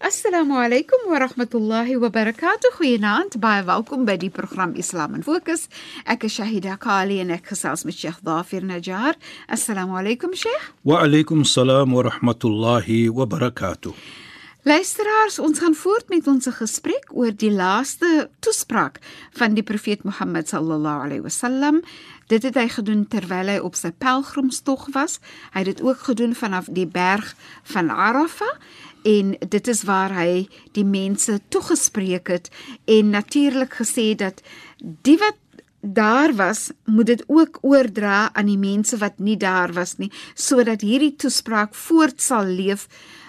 Assalamu alaykum wa rahmatullahi wa barakatuh. Goeienaand. Baie welkom by die program Islam in Fokus. Ek is Shahida Kali en ek gesels met Sheikh Dafir Najjar. Assalamu alaykum Sheikh. Wa alaykum salaam wa rahmatullahi wa barakatuh. Luisteraars, ons gaan voort met ons gesprek oor die laaste toespraak van die profeet Mohammed sallallahu alaihi wasallam. Dit het hy gedoen terwyl hy op sy pelgrimstog was. Hy het dit ook gedoen vanaf die berg van Arafah en dit is waar hy die mense toegespreek het en natuurlik gesê dat die wat daar was moet dit ook oordra aan die mense wat nie daar was nie sodat hierdie toespraak voort sal leef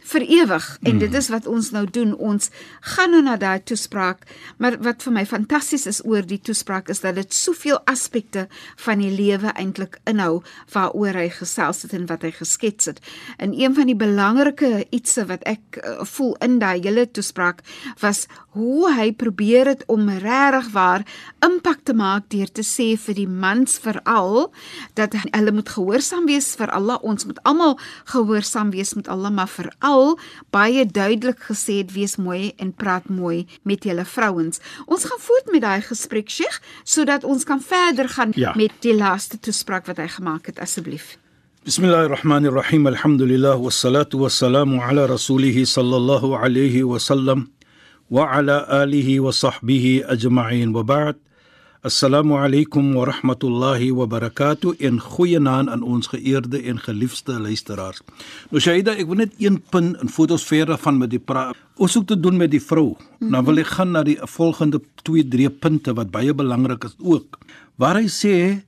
vir ewig. En dit is wat ons nou doen. Ons gaan nou na daai toespraak maar wat vir my fantasties is oor die toespraak is dat dit soveel aspekte van die lewe eintlik inhou waaroor hy gesels het en wat hy geskets het. En een van die belangrike ietsie wat ek uh, voel in daai hele toespraak was hoe hy probeer het om regtig waar impak te maak deur te sê vir die mans veral dat hulle moet gehoorsaam wees vir Allah ons moet almal gehoorsaam wees met Allah maar veral al baie duidelik gesê het wees mooi en praat mooi met julle vrouens. Ons gaan voort met daai gesprek, Sheikh, sodat ons kan verder gaan ja. met die laaste toespraak wat hy gemaak het asseblief. Bismillahirrahmanirrahim. Alhamdulillah wassalatu wassalamu ala rasulih sallallahu alayhi wa sallam wa ala alihi wa sahbihi ajma'in wa ba'd. Assalamu alaykum wa rahmatullahi wa barakatuh en goeienaand aan ons geëerde en geliefde luisteraars. Nou Shaida, ek wil net een punt in fotos verder van met die praat. Ons soek te doen met die vrou. Mm -hmm. Nou wil ek gaan na die volgende 2 3 punte wat baie belangrik is ook. Waar hy sê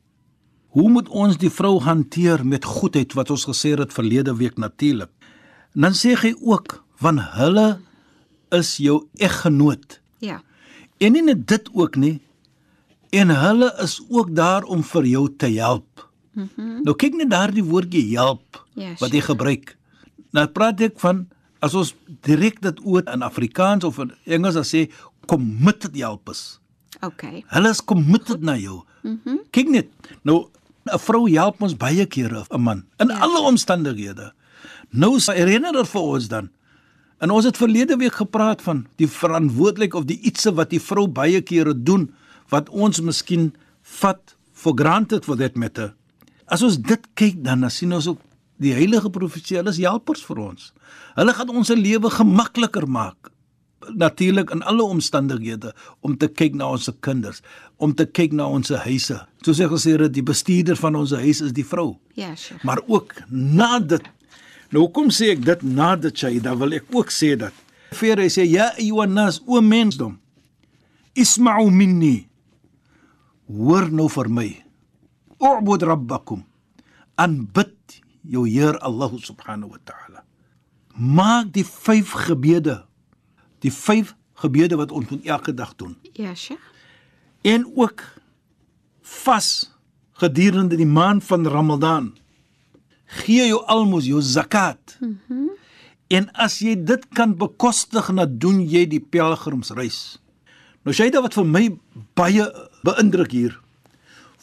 hoe moet ons die vrou hanteer met goedheid wat ons gesê het verlede week natuurlik. Dan sê hy ook van hulle is jou eggenoot. Ja. En nie net dit ook nie en hulle is ook daar om vir jou te help. Mhm. Mm nou kyk net daardie woordjie help ja, wat jy gebruik. Nou praat ek van as ons direk dit oor in Afrikaans of in Engels as sê committed help is. OK. Hulle is committed na jou. Mhm. Mm kyk net. Nou 'n vrou help ons baie kere 'n man in ja. alle omstandighede. Nou herinner dit vir ons dan En ons het verlede week gepraat van die verantwoordelik of die ietsie wat die vrou baie kere doen wat ons miskien vat for granted for that matter. As ons dit kyk dan dan sien ons ook die heilige profesie, hulle is helpers vir ons. Hulle gaan ons se lewe gemakliker maak. Natuurlik in alle omstandighede om te kyk na ons se kinders, om te kyk na ons se huise. Soos ek gesê het, die bestuurder van ons huis is die vrou. Ja, sure. Maar ook na dit Nou kom sê ek dit na dit sy, dan wil ek ook sê dat Fere sê ja, Johannes, o mensdom. Isma'u minni hoor nou vir my. U'bud rabbakum. Aanbid jou Heer Allah subhanahu wa ta'ala. Maak die 5 gebede. Die 5 gebede wat ons moet elke dag doen. Ja, Sheikh. En ook vas gedurende die maand van Ramadan. Gee jou almos, jou zakat. Mhm. Mm en as jy dit kan bekostig, dan doen jy die pelgrimsreis. Nou sê dit wat vir my baie beïndruk hier.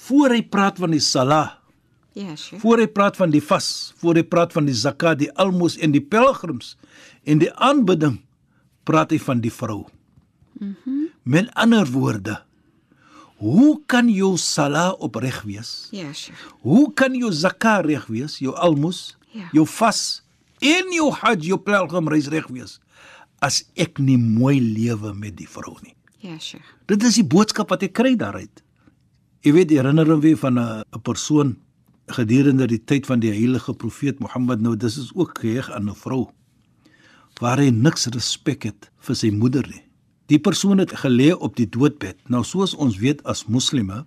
Voor hy praat van die salah. Ja, sure. Voor hy praat van die vas, voor hy praat van die zakat, die almos en die pelgrims en die aanbidding, praat hy van die vrou. Mhm. Mm Met ander woorde, hoe kan jou salah opreg wees? Ja, sure. Hoe kan jou zakat reg wees, jou almos, Ja. jou vas en jou hajj, jou pelgrimreis reg wees as ek nie mooi lewe met die vrou nie? Ja, Sheikh. Dit is die boodskap wat ek kry daaruit. Jy weet, herinner hom weer van 'n 'n persoon gedurende die tyd van die heilige profeet Mohammed nou, dis is ook geheg aan 'n vrou waar hy niks respek het vir sy moeder nie. Die persoon het gelê op die doodbed. Nou soos ons weet as moslime,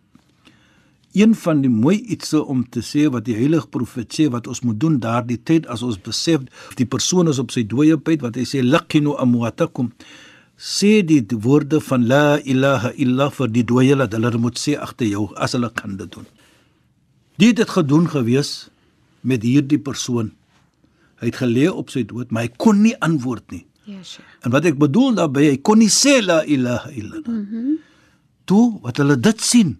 een van die mooi ietsie om te sê wat die heilige profeet sê wat ons moet doen daardie tyd as ons besef die persoon is op sy dooie bed wat hy sê laqinu amwatakum sê die woorde van la ilaha illa vir die dooie dat hulle moet sê agter jou as hulle kan dit doen. Dit het gedoen gewees met hierdie persoon. Hy het gelê op sy dood, maar hy kon nie antwoord nie. Ja, Sheikh. En wat ek bedoel daarmee, hy kon nie sê la ilaha illallah. Mhm. Mm Toe wat hulle dit sien.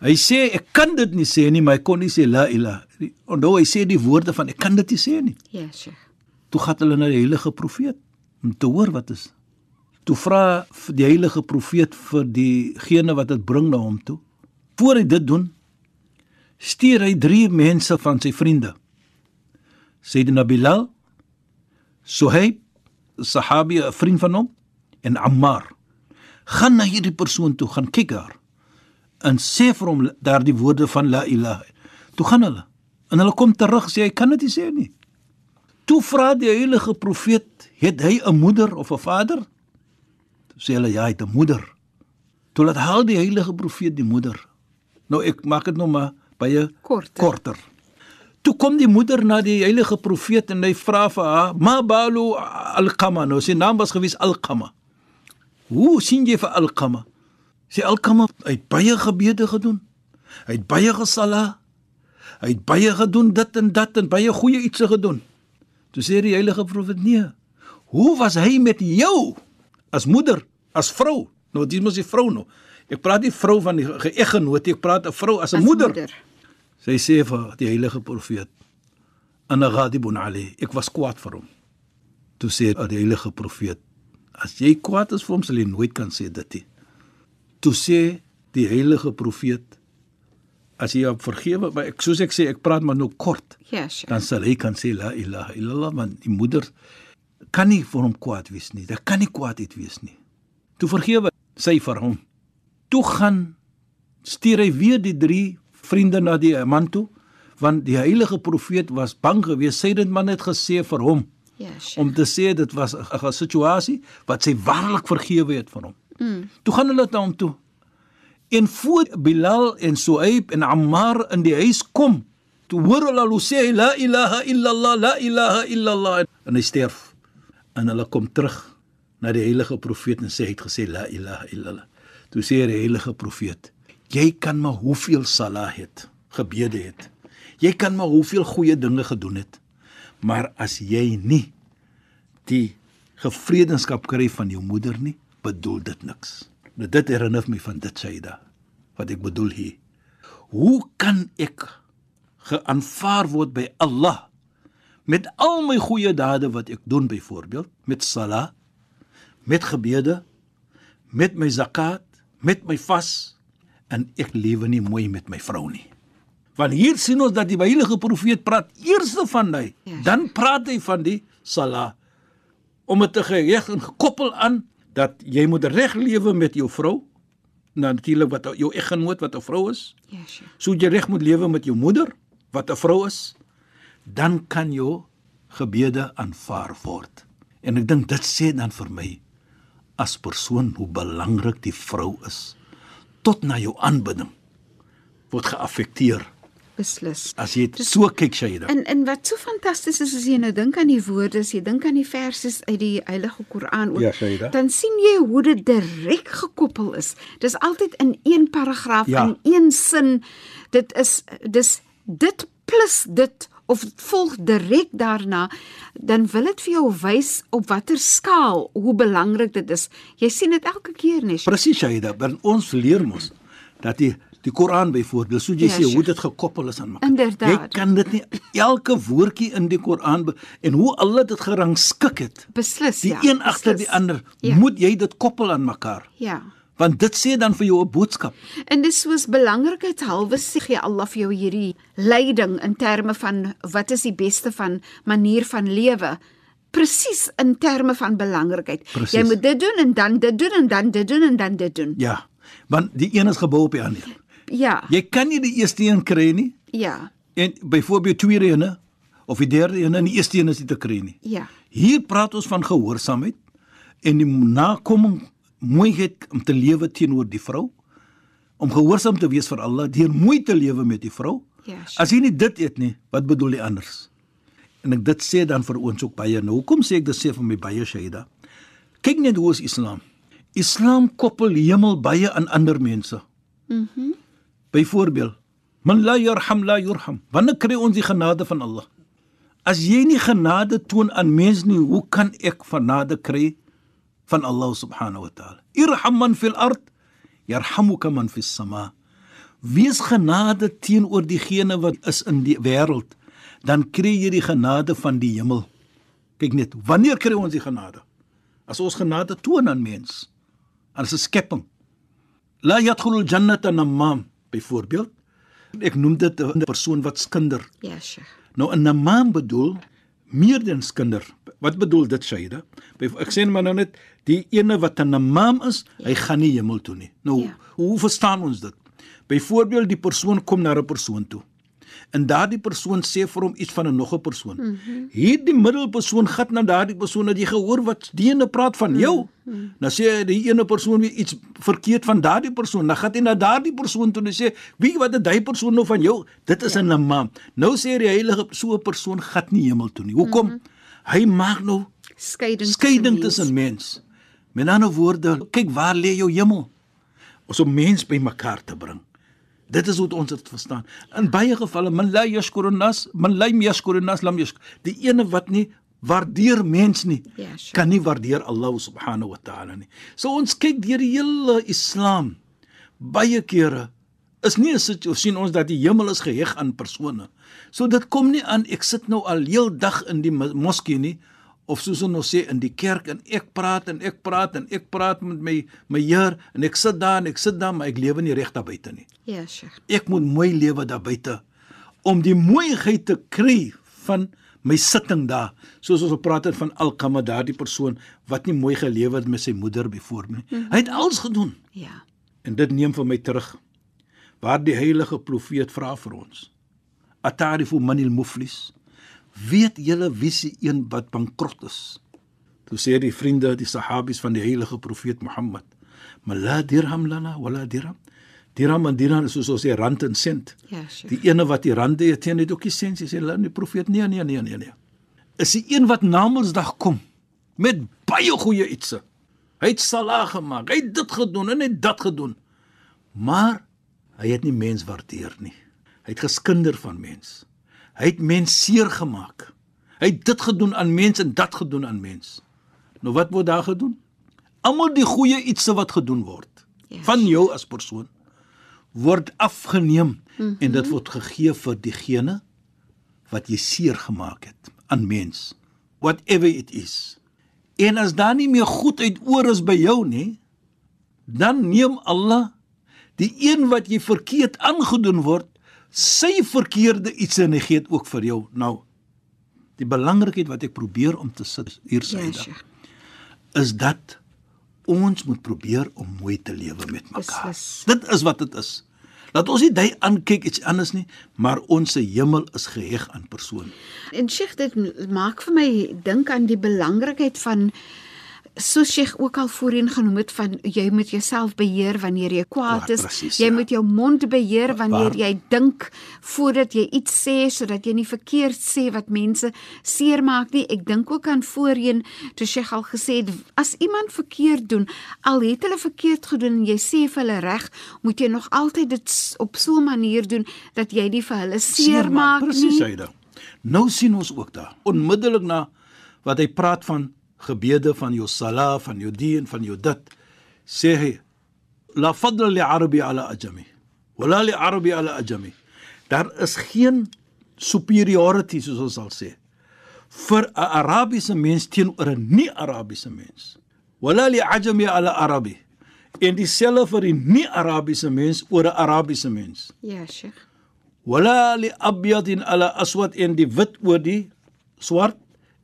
Hy sê ek kan dit nie sê nie, maar hy kon nie sê la ilaha. Onthou hy sê die woorde van ek kan dit nie sê nie. Ja, Sheikh. Toe gaan hulle na die heilige profeet om te hoor wat is. Toe vra die heilige profeet vir diegene wat dit bring na hom toe. Voor hy dit doen, stuur hy drie mense van sy vriende. Sayyidina Bilal, Suhaib, Sahabi, 'n vriend van hom, en Ammar. Gaan na hierdie persoon toe, gaan kyk daar. En sê vir hom daardie woorde van la ilaha. Toe gaan hulle. En hulle kom terug sê hy kan dit nie sê nie. Toe vra die heilige profeet, het hy 'n moeder of 'n vader? Toe sê hulle ja, hy het 'n moeder. Toe laat haal die heilige profeet die moeder. Nou ek maak dit nou maar baie Korter. korter. Toe kom die moeder na die heilige profeet en hy vra vir haar, "Ma balu al-Qama?" Nou sy naam was gewees Al-Qama. Hoe sien jy vir Al-Qama? Sy Al-Qama het baie gebede gedoen. Hy het baie gesala. Hy het baie gedoen dit en dat en baie goeie iets gedoen. Toe sê die heilige profeet, "Nee. Hoe was hy met jou as moeder, as vrou?" Nou dis mos die vrou nou. Ek praat nie vrou van die geëggenoot, ek praat 'n vrou as 'n moeder. moeder. Sy sê vir die heilige profeet: "Ana ghadibun alayh." Ek was kwaad vir hom. Toe sê die heilige profeet: "As jy kwaad is vir hom, sal jy nooit kan sê dit nie." Toe sê die heilige profeet: "As jy hom vergewe, maar ek soos ek sê, ek praat maar nou kort, Ja, Sheikh. dan sal hy kan sê la ilaha illallah, want die moeder kan nie vir hom kwaad wees nie. Dit kan nie kwaadheid wees nie. Toe vergewe sy vir hom. Toe gaan stuur hy weer die drie vriende na die man toe want die heilige profeet was bang geweest sy dit man het gesê vir hom Ja, Sheikh. om te sê dit was 'n situasie wat sy waarlik vergewe het vir hom. Mm. Toe gaan hulle na hom toe. En voor Bilal en Suaib en Ammar in die huis kom, toe hoor hulle hoe sê la ilaha illallah la ilaha illallah en hy sterf. En hulle kom terug na die heilige profeet en sê hy het gesê la ilaha illallah. Toe sê die heilige profeet: "Jy kan maar hoeveel salah het, gebede het. Jy kan maar hoeveel goeie dinge gedoen het, maar as jy nie die gevredenskap kry van jou moeder nie, bedoel dit niks. Nou dit herinner my van dit Saida wat ek bedoel hier. Hoe kan ek geaanvaar word by Allah met al my goeie dade wat ek doen byvoorbeeld met sala, met gebede, met my zakat, met my vas en ek lewe nie mooi met my vrou nie. Want hier sien ons dat die heilige profeet praat eers van hy, Ja. dan praat hy van die sala om dit te geheg en gekoppel aan dat jy moet reg lewe met jou vrou. Nou natuurlik wat jou eggenoot wat 'n vrou is. Ja, Sheikh. So jy reg moet lewe met jou moeder wat 'n vrou is, dan kan jou gebede aanvaar word. En ek dink dit sê dan vir my as persoon hoe belangrik die vrou is tot na jou aanbidding word geaffekteer Beslis. as jy dit so kyk Shaida. En en wat so fantasties is as jy nou dink aan die woorde, as jy dink aan die verse uit die Heilige Koran ook, Ja, Shaida. dan sien jy hoe dit direk gekoppel is. Dis altyd in een paragraaf, Ja. in een sin. Dit is dis dit plus dit of volg direk daarna, dan wil dit vir jou wys op watter skaal hoe belangrik dit is. Jy sien dit elke keer nie. Presies Shaida, want ons leer mos dat die die Koran byvoorbeeld, so jy Ja, sê hoe dit gekoppel is aan mekaar. Inderdaad. Jy kan dit nie elke woordjie in die Koran en hoe Allah dit gerangskik het. Beslis Die ja. een agter die ander, Ja. moet jy dit koppel aan mekaar. Ja. Want dit sê dan vir jou 'n boodskap. En dis soos belankrikheidshalwe sê gee Allah vir jou hierdie leiding in terme van wat is die beste van manier van lewe. Presies in terme van belangrikheid. Presies. Jy moet dit doen en dan dit doen en dan dit doen en dan dit doen. Ja. Want die een is gebou op die ander. Ja. Jy kan nie die eerste een kry nie Ja. en byvoorbeeld tweede ene of die derde een en die eerste een is nie te kry nie. Ja. Hier praat ons van gehoorsaamheid en die nakoming mooiheid om te lewe teenoor die vrou om gehoorsaam te wees vir Allah deur mooi te lewe met die vrou. Sheikh. As jy nie dit eet nie, wat bedoel jy anders? En ek dit sê dan vir ons ook baie. Nou hoekom sê ek dit sê vir my baie Shaida? Kyk net hoe is Islam. Islam koppel hemel baie aan ander mense. Mhm. Mm Byvoorbeeld, man la yarham la yurham. Wanneer kry ons die genade van Allah? As jy nie genade toon aan mens nie, hoe kan ek genade kry van Allah subhanahu wa ta'ala? Irham man fil ard yarhamuka man fis sama. Wees genade teenoor diegene wat is in die wêreld, dan kry jy die genade van die hemel. Kyk net, wanneer kry ons die genade? As ons genade toon aan mens, aan 'n skepping. La yadkhulul jannata namam byvoorbeeld. Ek noem dit 'n persoon wat skinder. Ja, Sheikh. Nou 'n namam bedoel meer dan skinder. Wat bedoel dit Shaida? Ek sê maar nou net die ene wat 'n namam is, hy gaan nie hemel toe nie. Nou Ja. hoe verstaan ons dit? Byvoorbeeld die persoon kom na 'n persoon toe. En daardie persoon sê vir hom iets van 'n nog 'n persoon. Mm -hmm. Hierdie middelpersoon gat na daardie persoon dat jy gehoor wat die ene praat van jou. Mm -hmm. Dan sê die ene persoon weer iets verkeerd van daardie persoon. Dan gaan hy na daardie persoon toe en sê, "Wie wat het daai persoon nou van jou?" Dit is 'n ja. naam. Nou sê die heilige so 'n persoon gat nie hemel toe nie. Hoekom? Mm -hmm. Hy maak nou Skeiding skeiding tussen mens. Met ander woorde, kyk waar lê jou hemel? Ons om mens bymekaar te bring. Dit is hoe ons dit verstaan. In baie gevalle man la yashkurunas, man la yashkurunas lam yashkur. Die ene wat nie waardeer mens nie, Ja, sure. kan nie waardeer Allah subhanahu wa ta'ala nie. So ons kyk deur die hele Islam baie kere is nie 'n situasie sien ons dat die hemel is geheg aan persone. So dit kom nie aan ek sit nou al heel dag in die mo- moskee nie of soos ons nou sê in die kerk en ek praat en ek praat en ek praat met my my Heer en ek sit daar en ek sit daar maar ek lewe nie reg daar buite nie. Ja, Sheikh. Ek moet mooi lewe daar buite om die mooiheid te kry van my sitting daar. Soos ons gepraat het van Alkama daardie persoon wat nie mooi gelewe het met sy moeder byvoorbeeld nie. Hy het alles gedoen. Ja. En dit neem vir my terug waar die heilige profeet vra vir ons. Atarifu manil muflis. Weet julle wie se een wat bankrot is? Toe sê die vriende, die sahabies van die heilige profeet Mohammed, "Mala dirham lana wala dirham." Dirham en dirham is soos ons sê rand en sent. Ja, Sheikh. Die ene wat die rande het, teen het ook die sent. Sê, "Laat die profeet nee, nee, nee, nee, nee." Is die een wat na Mondsdag kom met baie goeie ietsie. Hy het sala gemaak. Hy het dit gedoen en hy het dat gedoen. Maar hy het nie mens waardeer nie. Hy het geskinder van mens. Hy het mens seer gemaak. Hy het dit gedoen aan mens en dat gedoen aan mens. Nou wat word daar gedoen? Almal die goeie ietsie wat gedoen word Ja. van jou as persoon word afgeneem mm -hmm. en dit word gegee vir diegene wat jy seer gemaak het aan mens whatever it is en as daar nie meer goed uit oor is by jou nie dan neem Allah die een wat jy verkeerd aangedoen word sy verkeerde iets en hy gee dit ook vir jou nou die belangrikheid wat ek probeer om te sit hier sê Ja, ja, Sheikh. is dat ons moet probeer om mooi te lewe met mekaar. Beslis. Dit is wat dit is. Laat ons nie dit aankyk iets anders nie, maar ons se hemel is geheg aan persoon. En Sheikh, dit maak vir my dink aan die belangrikheid van soos Sheikh ook al voorheen genoem het van jy moet jouself beheer wanneer jy kwaad Ja, is. presies, jy ja. moet jou mond beheer wanneer Waar- jy dink voordat jy iets sê sodat jy nie verkeerd sê wat mense seermaak nie. Ek dink ook aan voorheen toe Sheikh al gesê het as iemand verkeerd doen, al het hulle verkeerd gedoen en jy sê vir hulle reg, moet jy nog altyd dit op so 'n manier doen dat jy nie vir hulle seermaak Presies, nie. Aida. Nou sien ons ook daar. Onmiddellik na wat hy praat van gebede van jou sala, van jou dien, van jou dit, sê hy la fadla li arabi ala ajami. Wala li arabi ala ajami. Daar is geen superiority soos ons sal sê vir 'n Arabiese mens teenoor 'n nie-Arabiese mens. Wala li ajami ala arabi. En dieselfde vir die nie-Arabiese mens oor 'n Arabiese mens. Ja, Sheikh. wala li abyadin ala aswad en die wit oor die swart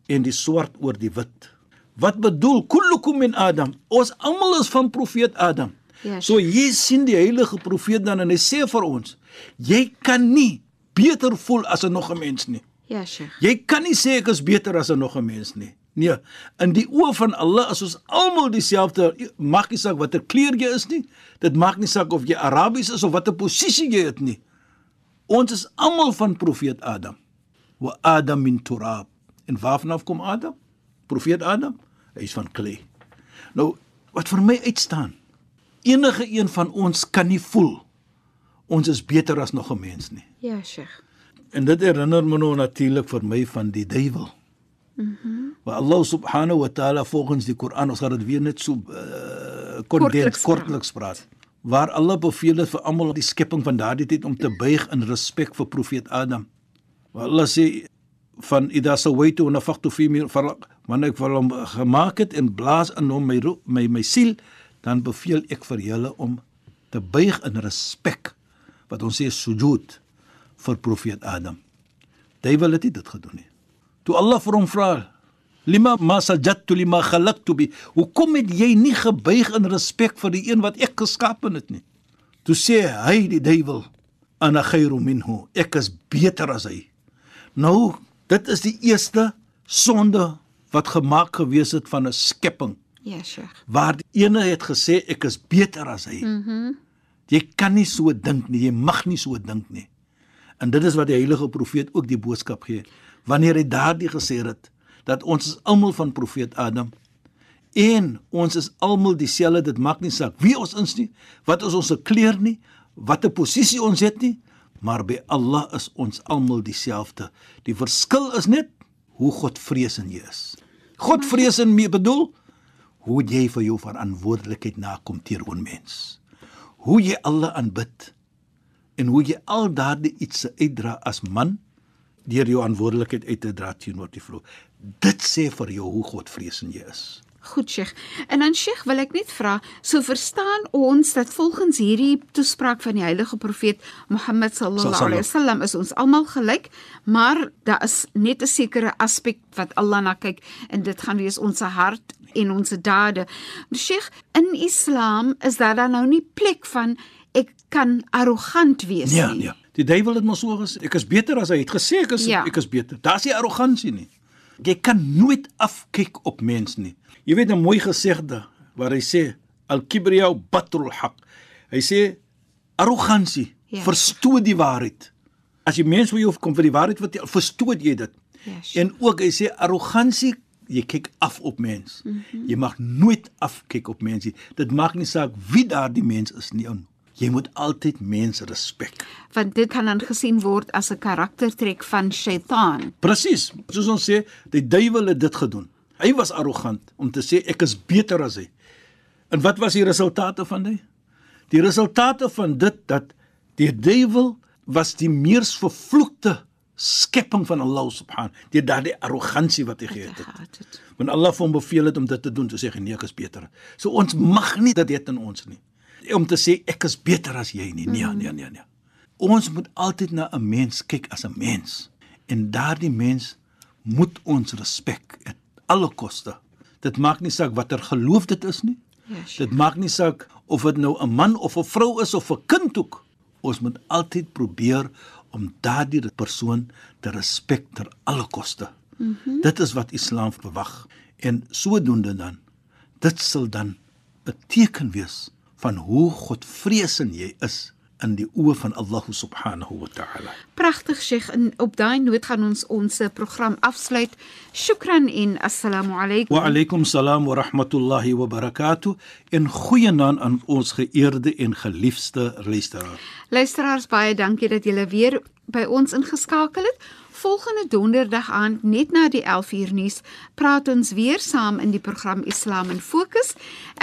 en die swart oor die wit. Wat bedoel kullukum min Adam? Ons almal is van profeet Adam. Ja, so hier sien die heilige profeet dan en hy sê vir ons, jy kan nie beter voel as 'n nog 'n mens nie. Ja, Sheikh. Jy kan nie sê ek is beter as 'n nog 'n mens nie. Nee, in die oë van Allah is ons almal dieselfde. Maak nie saak watter kleur jy is nie. Dit maak nie saak of jy Arabies is of watter posisie jy het nie. Ons is almal van profeet Adam. Wa Adam min turab. En waarvan kom Adam? Profeet Adam, hy is van klei. Nou, wat vir my uitstaan, enige een van ons kan nie voel ons is beter as nog 'n mens nie. Ja, Sheikh. En dit herinner my nou natuurlik vir my van die duiwel. Mhm. Mm Waar Allah subhanahu wa ta'ala volgens die Koran ons gaan dit weer net so uh, kondens kortliks praat. Waar Allah beveel het vir almal die skepping van daardie tyd om te buig in respek vir profeet Adam. Waar Allah sê van idha sawaitu wa nafaqtu fi min farq wanneer ek hom gemaak het en blaas in hom my my my siel dan beveel ek vir julle om te buig in respek wat ons sê sujud vir profeet Adam. Duiwel het dit gedoen nie. Toe Allah vir hom vra, "Lima ma sajadtu lima khalaqtu bi?" Hoekom het jy nie gebuig in respek vir die een wat ek geskaap het nie? Toe sê hy die duiwel, "Ana khairu minhu." Ek is beter as hy. Nou, dit is die eerste sonde wat gemaak gewees het van 'n skepping. Ja, Sheikh. Waar die ene het gesê ek is beter as hy. Mhm. Mm jy kan nie so dink nie, jy mag nie so dink nie. En dit is wat die heilige profeet ook die boodskap gee. Wanneer hy daardie gesê het dat ons is almal van profeet Adam en ons is almal dieselfde, dit maak nie saak wie ons is nie, wat is ons se kleur nie, watter posisie ons het nie, maar by Allah is ons almal dieselfde. Die verskil is net hoe God vrees in jy is. God vrees in my bedoel hoe jy vir jou verantwoordelikheid nakom teenoor mens. Hoe jy alle aanbid en hoe jy al daardie iets uitdra as man deur jou verantwoordelikheid uit te dra teenoor die vrou. Dit sê vir jou hoe God vrees in jy is. Goed Sheikh. En dan Sheikh wil ek net vra, so verstaan ons dat volgens hierdie toespraak van die heilige profeet Mohammed sallallahu alaihi wasallam is ons almal gelyk, maar daar is net 'n sekere aspek wat Allah na kyk en dit gaan wees ons hart en ons dade. Sheikh, in Islam is daar dan nou nie plek van ek kan arrogant wees ja, nie. Ja, ja. Die duiwel het mos so gesê, ek is beter as hy het gesê ek is ja. ek is beter. Daar's nie arrogansie nie. Jy kan nooit afkyk op mens nie. Jy weet 'n mooi gesegde waar hy sê al-kibriya batrul haq. Hy sê arrogansie ja. verstoot die waarheid. As jy mens wil jou kom vir die waarheid vertel, verstoot jy dit. Ja, en ook hy sê arrogansie jy kyk af op mens. Mm -hmm. Jy mag nooit afkyk op mense. Dit maak nie saak wie daardie mens is nie. Jy moet altyd mense respek. Want dit kan dan gesien word as 'n karaktertrek van Shaitaan. Presies. Soos ons sê, die duiwel het dit gedoen. Hy was arrogant om te sê ek is beter as hy. En wat was die resultate van dit? Die resultate van dit dat die duiwel was die mees vervloekte skepping van Allah subhan deur daardie arrogansie wat hy gehad het. Want Allah hom beveel het om dit te doen, te sê nee, ek is beter. So ons mag nie dit het in ons nie. Om te sê ek is beter as jy nie. Nee, nee, nee, nee. Ons moet altyd na 'n mens kyk as 'n mens en daardie mens moet ons respek at alle koste. Dit maak nie saak watter geloof dit is nie. Yes, dit maak nie saak of dit nou 'n man of 'n vrou is of 'n kind ook. Ons moet altyd probeer om daardie persoon te respek ter alle koste. Mm -hmm. Dit is wat Islam verwag en sodoende dan dit sal dan 'n teken wees van hoe God vreesend jy is in die oë van Allah subhanahu wa ta'ala. Pragtig Sheikh en op daai noot gaan ons ons program afsluit. Shukran en assalamu alaykum. Wa alaykum salaam wa rahmatullahi wa barakatuh. En goeienaand aan ons geëerde en geliefde luisteraars. Luisteraars baie dankie dat julle weer by ons ingeskakel het. Volgende donderdag aand net na die 11uur nuus praat ons weer saam in die program Islam in Fokus.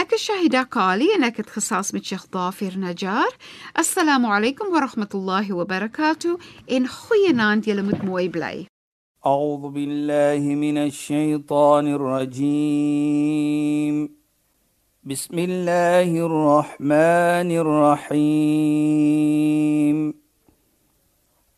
Ek is Shahida Kali en ek het gesels met Sheikh Dafir Najjar. Assalamu alaykum wa rahmatullahi wa barakatuh. En goeienaand, julle moet mooi bly. أعوذ بالله من الشيطان الرجيم بسم الله الرحمن الرحيم